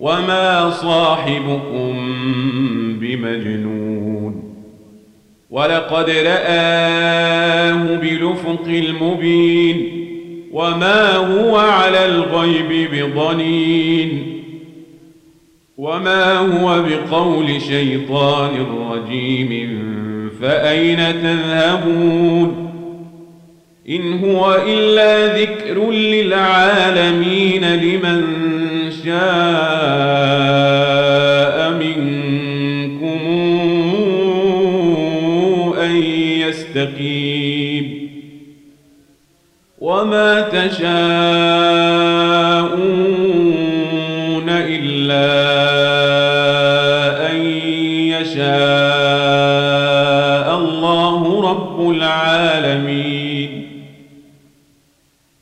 وما صاحبكم بمجنون ولقد رآه بلفق المبين وما هو على الغيب بضنين وما هو بقول شيطان رجيم فأين تذهبون إن هو إلا ذكر للعالمين لمن شاء يستقيم وما تشاءون إلا أن يشاء الله رب العالمين.